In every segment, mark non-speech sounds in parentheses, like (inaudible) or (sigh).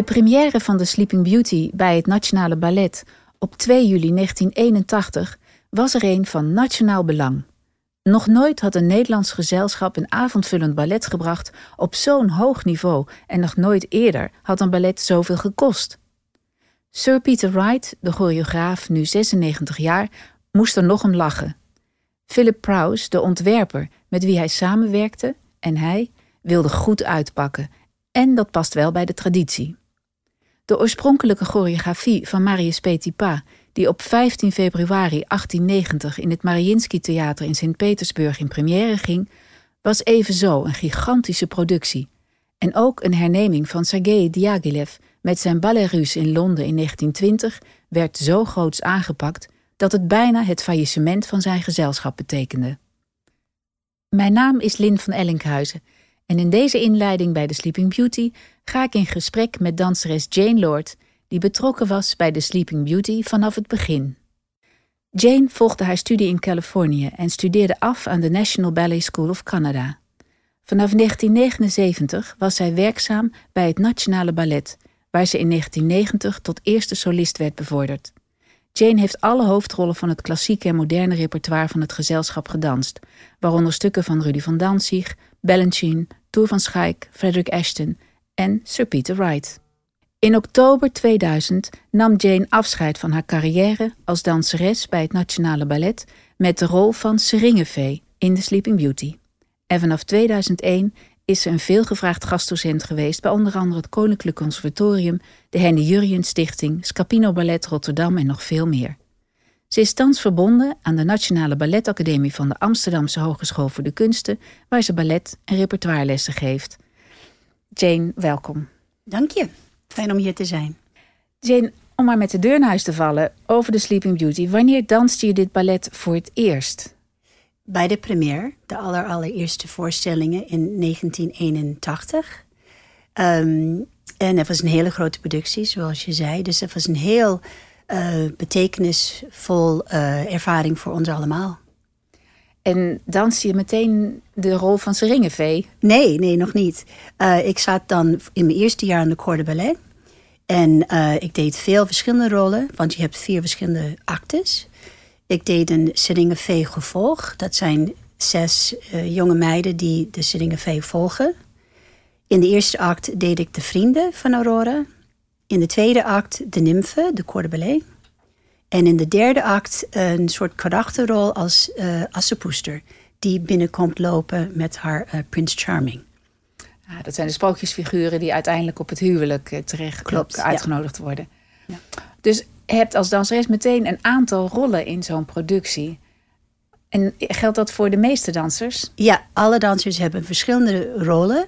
De première van The Sleeping Beauty bij het Nationale Ballet op 2 juli 1981 was er een van nationaal belang. Nog nooit had een Nederlands gezelschap een avondvullend ballet gebracht op zo'n hoog niveau en nog nooit eerder had een ballet zoveel gekost. Sir Peter Wright, de choreograaf, nu 96 jaar, moest er nog om lachen. Philip Prowse, de ontwerper met wie hij samenwerkte, en hij wilde goed uitpakken. En dat past wel bij de traditie. De oorspronkelijke choreografie van Marius Petipa, die op 15 februari 1890 in het Mariinsky Theater in Sint-Petersburg in première ging, was evenzo een gigantische productie. En ook een herneming van Sergei Diaghilev met zijn Ballet Russe in Londen in 1920 werd zo groots aangepakt dat het bijna het faillissement van zijn gezelschap betekende. Mijn naam is Lin van Ellinkhuizen en in deze inleiding bij The Sleeping Beauty ga ik in gesprek met danseres Jane Lord, die betrokken was bij The Sleeping Beauty vanaf het begin. Jane volgde haar studie in Californië en studeerde af aan de National Ballet School of Canada. Vanaf 1979 was zij werkzaam bij het Nationale Ballet, waar ze in 1990 tot eerste solist werd bevorderd. Jane heeft alle hoofdrollen van het klassieke en moderne repertoire van het gezelschap gedanst, waaronder stukken van Rudy van Danzig, Balanchine, Tour van Schaik, Frederick Ashton en Sir Peter Wright. In oktober 2000 nam Jane afscheid van haar carrière als danseres bij het Nationale Ballet met de rol van Seringevee in The Sleeping Beauty. En vanaf 2001 is ze een veelgevraagd gastdocent geweest bij onder andere het Koninklijk Conservatorium, de Henny Jurjen Stichting, Scapino Ballet Rotterdam en nog veel meer. Ze is thans verbonden aan de Nationale Balletacademie van de Amsterdamse Hogeschool voor de Kunsten, waar ze ballet- en repertoirelessen geeft. Jane, welkom. Dank je. Fijn om hier te zijn. Jane, om maar met de deur naar huis te vallen over de Sleeping Beauty. Wanneer danste je dit ballet voor het eerst? Bij de première, de aller, allereerste voorstellingen in 1981. Ehm, en het was een hele grote productie, zoals je zei. Dus het was een heel uh, betekenisvol uh, ervaring voor ons allemaal. En danste je meteen de rol van Seringenvee? Nee, nee, nog niet. Uh, ik zat dan in mijn eerste jaar aan de Corps de Ballet. En ik deed veel verschillende rollen, want je hebt vier verschillende actes. Ik deed een Seringenvee gevolg. Dat zijn zes jonge meiden die de Seringenvee volgen. In de eerste act deed ik de vrienden van Aurora. In de tweede act de nymfe, de Corps de Ballet. En in de derde act een soort karakterrol als uh, Assepoester. Die binnenkomt lopen met haar uh, Prince Charming. Ah, dat zijn de sprookjesfiguren die uiteindelijk op het huwelijk uh, terecht Klopt, uitgenodigd worden. Ja. Dus je hebt als danseres meteen een aantal rollen in zo'n productie. En geldt dat voor de meeste dansers? Ja, alle dansers hebben verschillende rollen.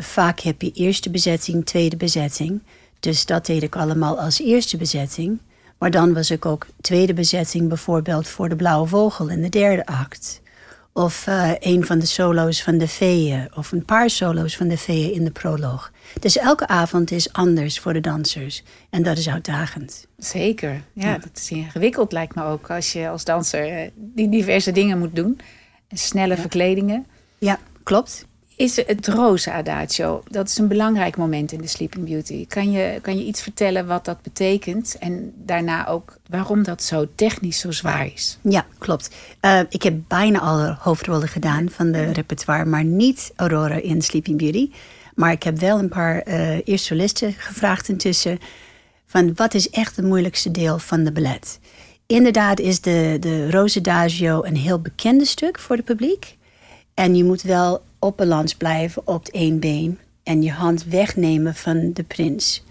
vaak heb je eerste bezetting, tweede bezetting. Dus dat deed ik allemaal als eerste bezetting. Maar dan was ik ook tweede bezetting bijvoorbeeld voor de Blauwe Vogel in de derde act. Of uh, een van de solo's van de Veeën. Of een paar solo's van de Veeën in de proloog. Dus elke avond is anders voor de dansers. En dat is uitdagend. Zeker. Ja, ja. dat is ingewikkeld lijkt me ook. Als je als danser eh, die diverse dingen moet doen. En snelle verkledingen. Ja, klopt is het roze adagio. Dat is een belangrijk moment in de Sleeping Beauty. Kan je, kan je iets vertellen wat dat betekent en daarna ook waarom dat zo technisch zo zwaar is? Ja, klopt. Uh, ik heb bijna alle hoofdrollen gedaan van de repertoire, maar niet Aurora in Sleeping Beauty. Maar ik heb wel een paar uh, eerst solisten gevraagd intussen van wat is echt het moeilijkste deel van de ballet. Inderdaad is de, de Rose Adagio een heel bekende stuk voor het publiek. En je moet wel op balans blijven op één been en je hand wegnemen van de prins.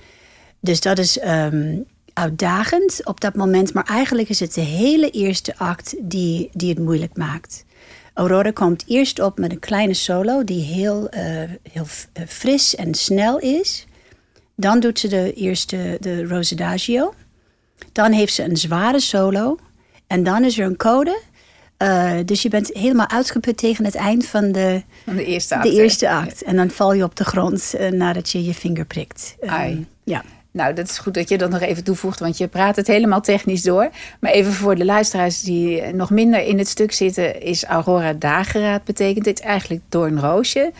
Dus dat is um, uitdagend op dat moment, maar eigenlijk is het de hele eerste act die, die het moeilijk maakt. Aurora komt eerst op met een kleine solo die heel, uh, heel eh, fris en snel is. Dan doet ze de eerste de Rosadagio. Dan heeft ze een zware solo. En dan is er een code uh, dus je bent helemaal uitgeput tegen het eind van de, van de eerste act. De eerste act. En dan val je op de grond uh, nadat je je vinger prikt. Um, ja. Nou, dat is goed dat je dat nog even toevoegt, want je praat het helemaal technisch door. Maar even voor de luisteraars die nog minder in het stuk zitten, is Aurora dageraad betekent dit eigenlijk doornroosje.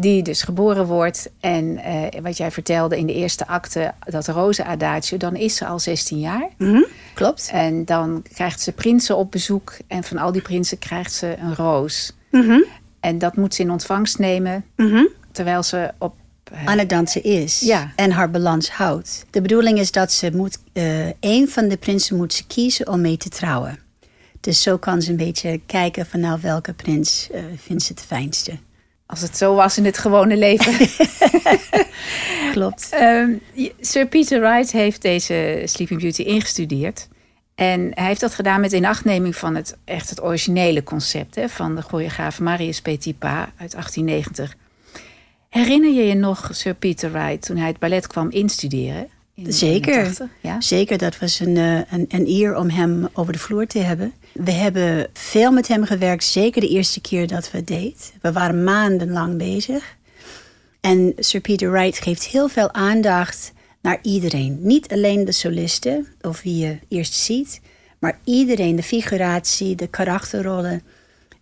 Die dus geboren wordt. En eh, wat jij vertelde in de eerste acte, dat roze adagio, dan is ze al 16 jaar. Mhm, Klopt. En dan krijgt ze prinsen op bezoek. En van al die prinsen krijgt ze een roos. Mhm, En dat moet ze in ontvangst nemen mhm. terwijl ze op. eh, aan het dansen is Ja. en haar balans houdt. De bedoeling is dat ze moet, eh een van de prinsen moet ze kiezen om mee te trouwen. Dus zo kan ze een beetje kijken van nou welke prins vindt ze het fijnste. Als het zo was in het gewone leven. (laughs) Klopt. Ehm, Sir Peter Wright heeft deze Sleeping Beauty ingestudeerd. En hij heeft dat gedaan met inachtneming van het, echt het originele concept hè, van de choreograaf Marius Petipa uit 1890. Herinner je je nog Sir Peter Wright toen hij het ballet kwam instuderen? In Zeker. 81? Ja? Zeker, dat was een, eh, een, een eer om hem over de vloer te hebben. We hebben veel met hem gewerkt, zeker de eerste keer dat we het deed. We waren maandenlang bezig. En Sir Peter Wright geeft heel veel aandacht naar iedereen. Niet alleen de solisten, of wie je eerst ziet, maar iedereen, de figuratie, de karakterrollen.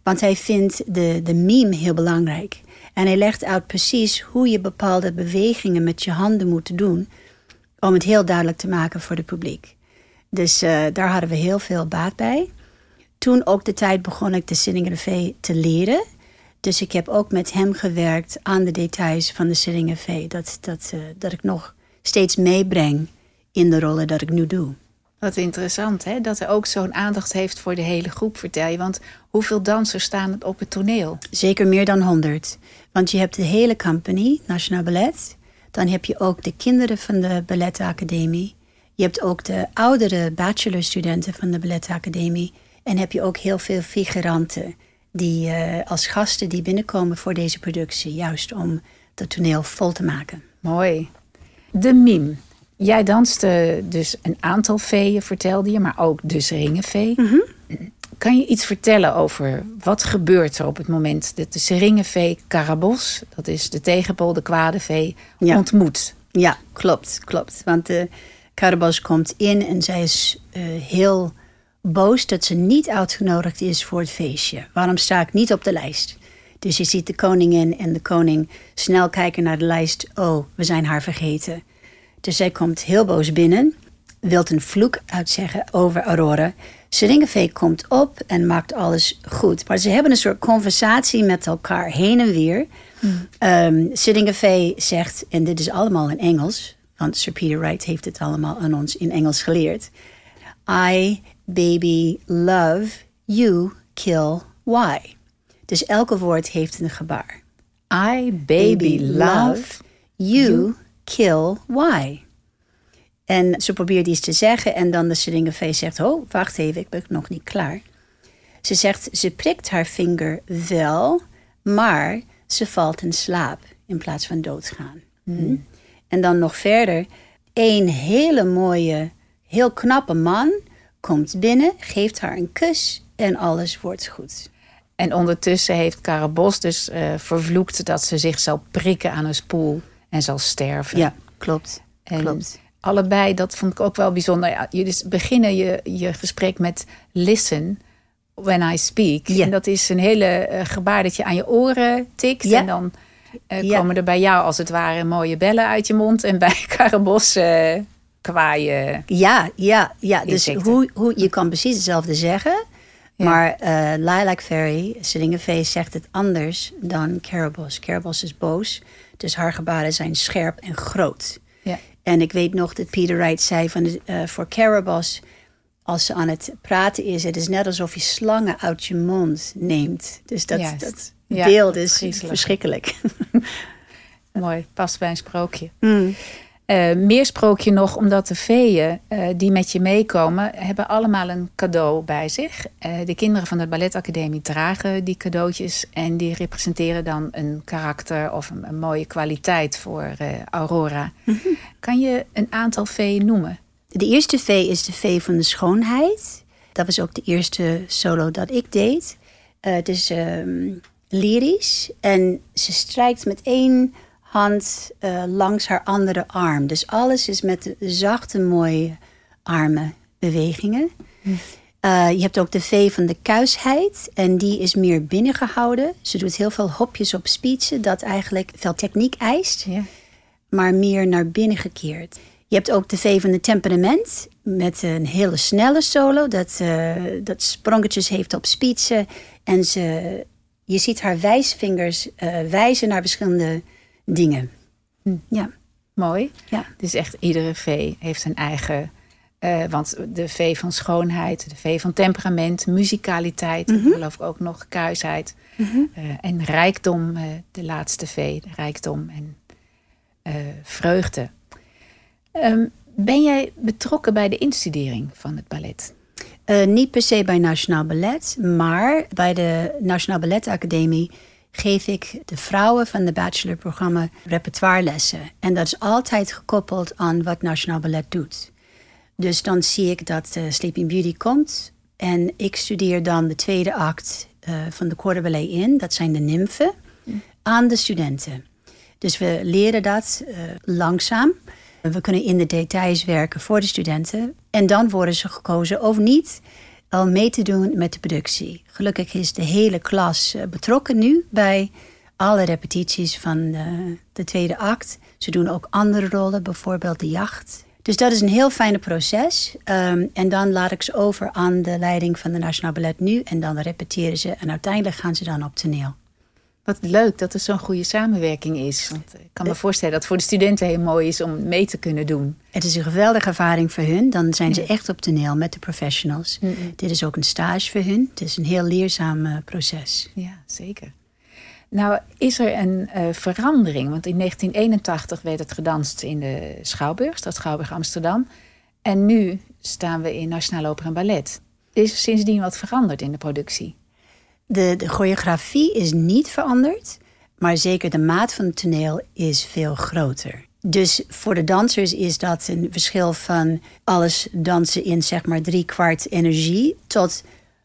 Want hij vindt de, de meme heel belangrijk. En hij legt uit precies hoe je bepaalde bewegingen met je handen moet doen om het heel duidelijk te maken voor het publiek. Dus eh, daar hadden we heel veel baat bij. Toen ook de tijd begon ik de Sitting V te leren. Dus ik heb ook met hem gewerkt aan de details van de Sitting V. Dat, dat, eh, dat ik nog steeds meebreng in de rollen dat ik nu doe. Wat interessant, hè? dat hij ook zo'n aandacht heeft voor de hele groep, vertel je. Want hoeveel dansers staan er op het toneel? Zeker meer dan 100. Want je hebt de hele company, Nationaal Ballet. Dan heb je ook de kinderen van de Balletacademie. Je hebt ook de oudere bachelorstudenten van de Balletacademie. En heb je ook heel veel figuranten die eh, als gasten die binnenkomen voor deze productie. Juist om het toneel vol te maken. Mooi. De mime. Jij danste dus een aantal veeën, vertelde je, maar ook dus ringenvee. Kan je iets vertellen over wat gebeurt er op het moment dat de seringenvee Karabos, dat is de tegenpol, de kwade vee, Ja. ontmoet? Ja, klopt, klopt. Want de Karabas komt in en zij is eh, heel boos dat ze niet uitgenodigd is voor het feestje. Waarom sta ik niet op de lijst? Dus je ziet de koningin en de koning snel kijken naar de lijst. Oh, we zijn haar vergeten. Dus zij komt heel boos binnen, wilt een vloek uitzeggen over Aurora. Seringenvee komt op en maakt alles goed. Maar ze hebben een soort conversatie met elkaar heen en weer. Seringenvee zegt, en dit is allemaal in Engels, want Sir Peter Wright heeft het allemaal aan ons in Engels geleerd. I, baby, love, you, kill, why. Dus elke woord heeft een gebaar. I, baby, love. you, kill, why. En ze probeert iets te zeggen en dan de Seringenvee zegt, oh, wacht even, ik ben nog niet klaar. Ze zegt, ze prikt haar vinger wel, maar ze valt in slaap in plaats van doodgaan. Hm? En dan nog verder, een hele mooie, heel knappe man komt binnen, geeft haar een kus en alles wordt goed. En ondertussen heeft Karabos dus eh, vervloekt dat ze zich zal prikken aan een spoel en zal sterven. Ja, klopt. En klopt. allebei, dat vond ik ook wel bijzonder. Ja, jullie beginnen je, je gesprek met listen when I speak. Ja. En dat is een hele eh, gebaar dat je aan je oren tikt. Ja. En dan eh, komen er bij jou als het ware mooie bellen uit je mond. En bij (laughs) Karabos Ja, ja, ja. Dus hoe, hoe, je kan precies hetzelfde zeggen. Ja. Maar eh Lilac Fairy, Seringenvee, zegt het anders dan Carabos. Carabos is boos, dus haar gebaren zijn scherp en groot. Ja. En ik weet nog dat Peter Wright zei van de, eh, voor Carabos, als ze aan het praten is, het is net alsof je slangen uit je mond neemt. Dus dat, Juist. dat Ja, beeld is verschrikkelijk. (laughs) Mooi, past bij een sprookje. Mm. Eh, meer sprookje nog, omdat de veeën eh, die met je meekomen, hebben allemaal een cadeau bij zich. Eh, de kinderen van de balletacademie dragen die cadeautjes en die representeren dan een karakter of een, een mooie kwaliteit voor Aurora. Kan je een aantal veeën noemen? De eerste vee is de vee van de schoonheid. Dat was ook de eerste solo dat ik deed. Het is ehm, lyrisch en ze strijkt met één hand eh, langs haar andere arm. Dus alles is met zachte, mooie armen bewegingen. Uh, je hebt ook de V van de kuisheid. En die is meer binnengehouden. Ze doet heel veel hopjes op speechen. Dat eigenlijk veel techniek eist. Ja. Maar meer naar binnen gekeerd. Je hebt ook de V van de temperament. Met een hele snelle solo. Dat, uh, dat sprongetjes heeft op speechen. En ze, je ziet haar wijsvingers uh, wijzen naar verschillende dingen. Hm. Ja. Mooi. Ja. Dus echt iedere V heeft zijn eigen uh, want de V van schoonheid, de V van temperament, muzikaliteit, mm geloof ik ook nog kuisheid. Mhm. uh, en rijkdom, uh, de laatste V, de rijkdom en vreugde. Um, ben jij betrokken bij de instudering van het ballet? niet per se bij Nationaal Ballet, maar bij de Nationaal Ballet Academie geef ik de vrouwen van de bachelorprogramma repertoirelessen. En dat is altijd gekoppeld aan wat Nationaal Ballet doet. Dus dan zie ik dat uh, Sleeping Beauty komt. En ik studeer dan de tweede act uh, van de Corps Ballet in. Dat zijn de nymfen. Aan de studenten. Dus we leren dat uh, langzaam. We kunnen in de details werken voor de studenten. En dan worden ze gekozen of niet al mee te doen met de productie. Gelukkig is de hele klas betrokken nu bij alle repetities van de tweede act. Ze doen ook andere rollen, bijvoorbeeld de jacht dus dat is een heel fijne proces. Um, en dan laat ik ze over aan de leiding van de Nationaal Ballet nu. En dan repeteren ze en uiteindelijk gaan ze dan op toneel. Wat leuk dat er zo'n goede samenwerking is. Want ik kan me eh. voorstellen dat het voor de studenten heel mooi is om mee te kunnen doen. Het is een geweldige ervaring voor hun. Dan zijn ze echt op toneel met de professionals. Dit is ook een stage voor hun. Het is een heel leerzaam uh, proces. Ja, zeker. Nou, is er een uh, verandering? Want in 1981 werd het gedanst in de Schouwburg, Stad Schouwburg Amsterdam. En nu staan we in Nationale Opera en Ballet. Is er sindsdien wat veranderd in de productie? De, de choreografie is niet veranderd, maar zeker de maat van het toneel is veel groter. Dus voor de dansers is dat een verschil van alles dansen in zeg maar drie kwart energie tot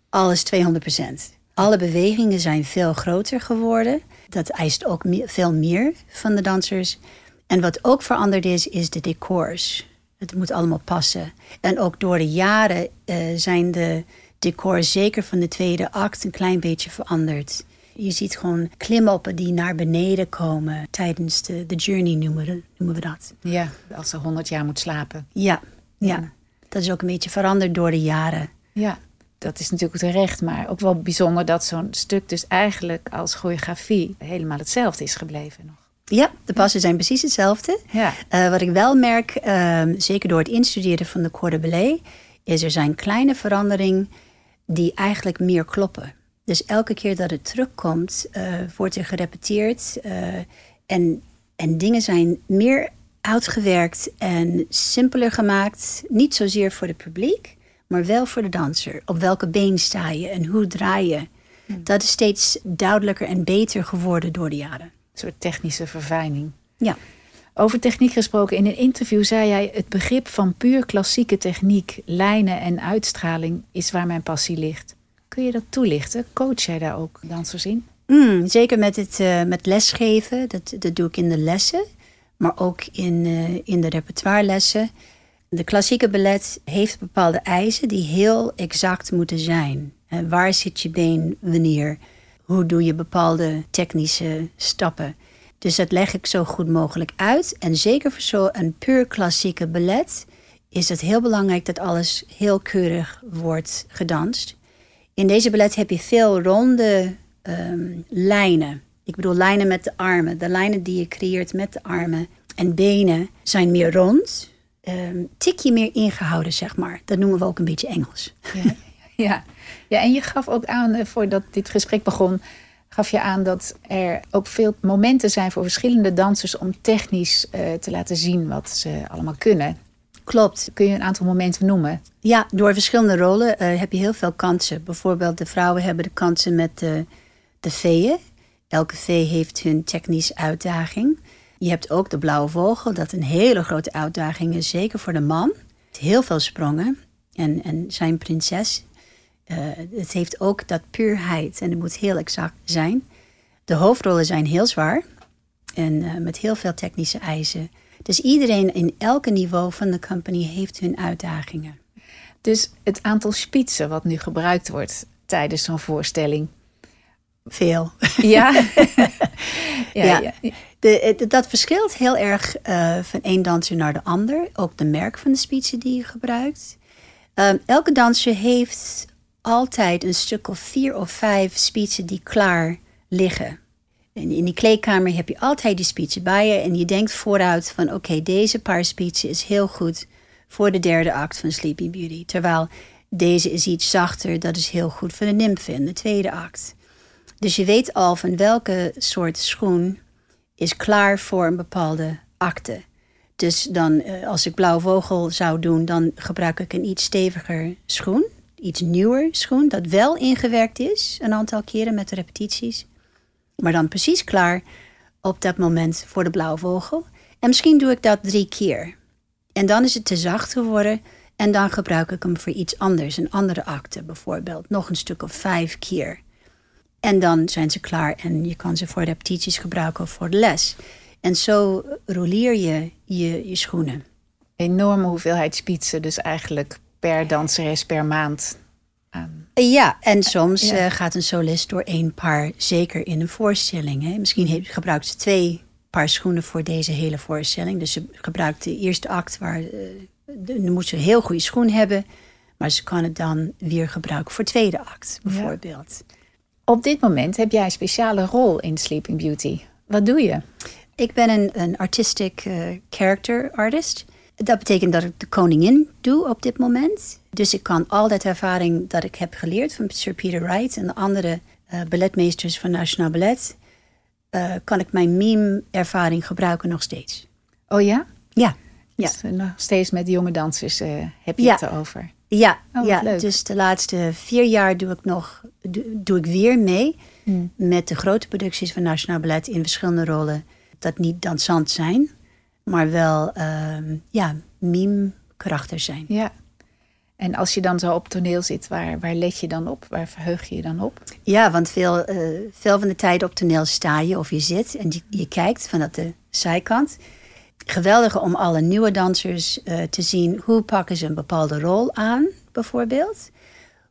alles 200 procent. Alle bewegingen zijn veel groter geworden. Dat eist ook veel meer van de dansers. En wat ook veranderd is, is de decors. Het moet allemaal passen. En ook door de jaren uh, zijn de decors, zeker van de tweede act, een klein beetje veranderd. Je ziet gewoon klimoppen die naar beneden komen tijdens de, de journey, noemen we, noemen we dat. Ja, als ze 100 jaar moet slapen. Ja, ja, ja. Dat is ook een beetje veranderd door de jaren. Ja dat is natuurlijk terecht, maar ook wel bijzonder dat zo'n stuk dus eigenlijk als choreografie helemaal hetzelfde is gebleven nog. Ja, de passen zijn precies hetzelfde. Ja. Uh, wat ik wel merk, uh, zeker door het instuderen van de Corps de Ballet, is er zijn kleine veranderingen die eigenlijk meer kloppen. Dus elke keer dat het terugkomt, uh, wordt er gerepeteerd en, en dingen zijn meer uitgewerkt en simpeler gemaakt. Niet zozeer voor het publiek, maar wel voor de danser. Op welke been sta je en hoe draai je? Hmm. Dat is steeds duidelijker en beter geworden door de jaren. Een soort technische verfijning. Ja. Over techniek gesproken, in een interview zei jij: Het begrip van puur klassieke techniek, lijnen en uitstraling is waar mijn passie ligt. Kun je dat toelichten? Coach jij daar ook dansers in? Mm, zeker met, het, uh, met lesgeven, dat, dat doe ik in de lessen, maar ook in, uh, in de repertoirelessen. De klassieke ballet heeft bepaalde eisen die heel exact moeten zijn. waar zit je been wanneer? Hoe doe je bepaalde technische stappen? Dus dat leg ik zo goed mogelijk uit. En zeker voor zo'n puur klassieke ballet is het heel belangrijk dat alles heel keurig wordt gedanst. In deze ballet heb je veel ronde ehm, lijnen. Ik bedoel lijnen met de armen. De lijnen die je creëert met de armen en benen zijn meer rond um, tikje meer ingehouden, zeg maar. Dat noemen we ook een beetje Engels. Ja, ja. ja en je gaf ook aan, eh, voordat dit gesprek begon, gaf je aan dat er ook veel momenten zijn voor verschillende dansers om technisch uh, te laten zien wat ze allemaal kunnen. Klopt. Kun je een aantal momenten noemen? Ja, door verschillende rollen uh, heb je heel veel kansen. Bijvoorbeeld de vrouwen hebben de kansen met de, de veeën. Elke vee heeft hun technische uitdaging. Je hebt ook de blauwe vogel, dat een hele grote uitdaging is, zeker voor de man. Heel veel sprongen. En, en zijn prinses, uh, het heeft ook dat puurheid en het moet heel exact zijn. De hoofdrollen zijn heel zwaar en uh, met heel veel technische eisen. Dus iedereen in elke niveau van de company heeft hun uitdagingen. Dus het aantal spitsen wat nu gebruikt wordt tijdens zo'n voorstelling. Veel. Ja. (laughs) ja, ja. De, dat verschilt heel erg uh, van één danser naar de ander. Ook de merk van de spitsen die je gebruikt. Um, elke danser heeft altijd een stuk of vier of vijf spitsen die klaar liggen. En in die kleedkamer heb je altijd die spitsen bij je. En je denkt vooruit van oké, deze paar spitsen is heel goed voor de derde act van Sleeping Beauty. Terwijl deze is iets zachter, dat is heel goed voor de nymfe in de tweede act. Dus je weet al van welke soort schoen is klaar voor een bepaalde acte. Dus dan, eh, als ik blauw vogel zou doen, dan gebruik ik een iets steviger schoen. Iets nieuwer schoen, dat wel ingewerkt is een aantal keren met de repetities. Maar dan precies klaar op dat moment voor de blauwe vogel. En misschien doe ik dat drie keer. En dan is het te zacht geworden. En dan gebruik ik hem voor iets anders, een andere acte bijvoorbeeld. Nog een stuk of vijf keer. En dan zijn ze klaar en je kan ze voor repetities gebruiken of voor de les. En zo roleer je je, je schoenen. Enorme hoeveelheid spitsen, dus eigenlijk per danseres per maand. Aan. Ja, en soms eh, gaat een solist door één paar, zeker in een voorstelling. Hè. Misschien heeft, gebruikt ze twee paar schoenen voor deze hele voorstelling. Dus ze gebruikt de eerste act waar uh, dan moet ze een heel goede schoen hebben. Maar ze kan het dan weer gebruiken voor tweede act, bijvoorbeeld. Op dit moment heb jij een speciale rol in Sleeping Beauty. Wat doe je? Ik ben een, een artistic uh, character artist. Dat betekent dat ik de koningin doe op dit moment. Dus ik kan al dat ervaring dat ik heb geleerd van Sir Peter Wright en de andere uh, balletmeesters van Nationaal Ballet, uh, kan ik mijn meme-ervaring gebruiken nog steeds. Oh ja? Ja. ja. Dus, nog steeds met jonge dansers heb je het erover? Ja, oh, ja dus de laatste vier jaar doe ik nog doe, ik weer mee hmm. met de grote producties van Nationaal Ballet in verschillende rollen. Dat niet dansant zijn, maar wel uh, ja, meme-karakters zijn. Ja. En als je dan zo op toneel zit, waar, waar let je dan op? Waar verheug je je dan op? Ja, want veel, uh, veel van de tijd op toneel sta je of je zit en je, je kijkt vanaf de zijkant. Geweldig om alle nieuwe dansers uh, te zien hoe pakken ze een bepaalde rol aan, bijvoorbeeld.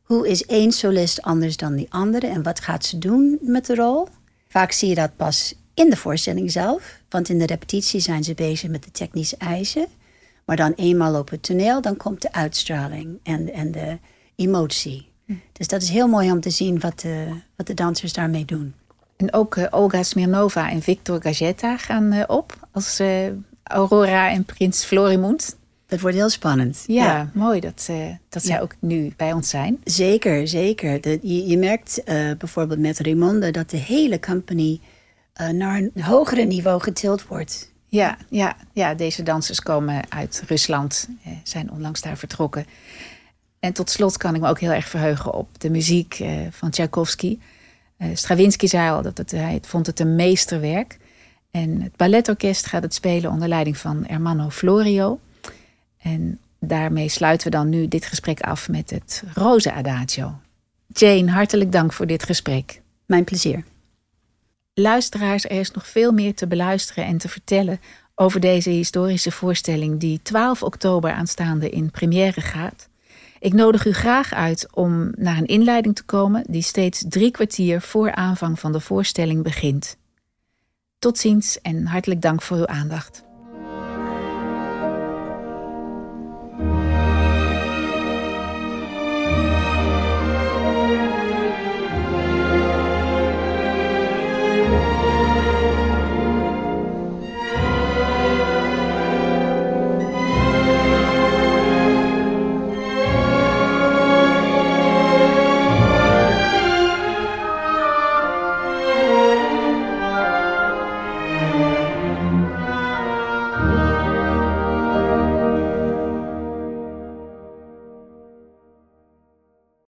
Hoe is één solist anders dan die andere en wat gaat ze doen met de rol? Vaak zie je dat pas in de voorstelling zelf, want in de repetitie zijn ze bezig met de technische eisen. Maar dan eenmaal op het toneel, dan komt de uitstraling en, en de emotie. Hm. Dus dat is heel mooi om te zien wat de, wat de dansers daarmee doen. En ook uh, Olga Smirnova en Victor Gazetta gaan uh, op als uh, Aurora en Prins Florimond. Dat wordt heel spannend. Ja, mooi dat, dat zij ook nu bij ons zijn. Zeker, zeker. De, je, je, merkt bijvoorbeeld met Raymonde dat de hele company naar een hogere niveau getild wordt. Ja, ja, ja, deze dansers komen uit Rusland, zijn onlangs daar vertrokken. En tot slot kan ik me ook heel erg verheugen op de muziek van Tchaikovsky. Stravinsky zei al dat het, hij vond het een meesterwerk. En het balletorkest gaat het spelen onder leiding van Ermanno Florio. En daarmee sluiten we dan nu dit gesprek af met het Roze Adagio. Jane, hartelijk dank voor dit gesprek. Mijn plezier. Luisteraars, er is nog veel meer te beluisteren en te vertellen over deze historische voorstelling die 12 oktober aanstaande in première gaat. Ik nodig u graag uit om naar een inleiding te komen die steeds drie kwartier voor aanvang van de voorstelling begint. Tot ziens en hartelijk dank voor uw aandacht.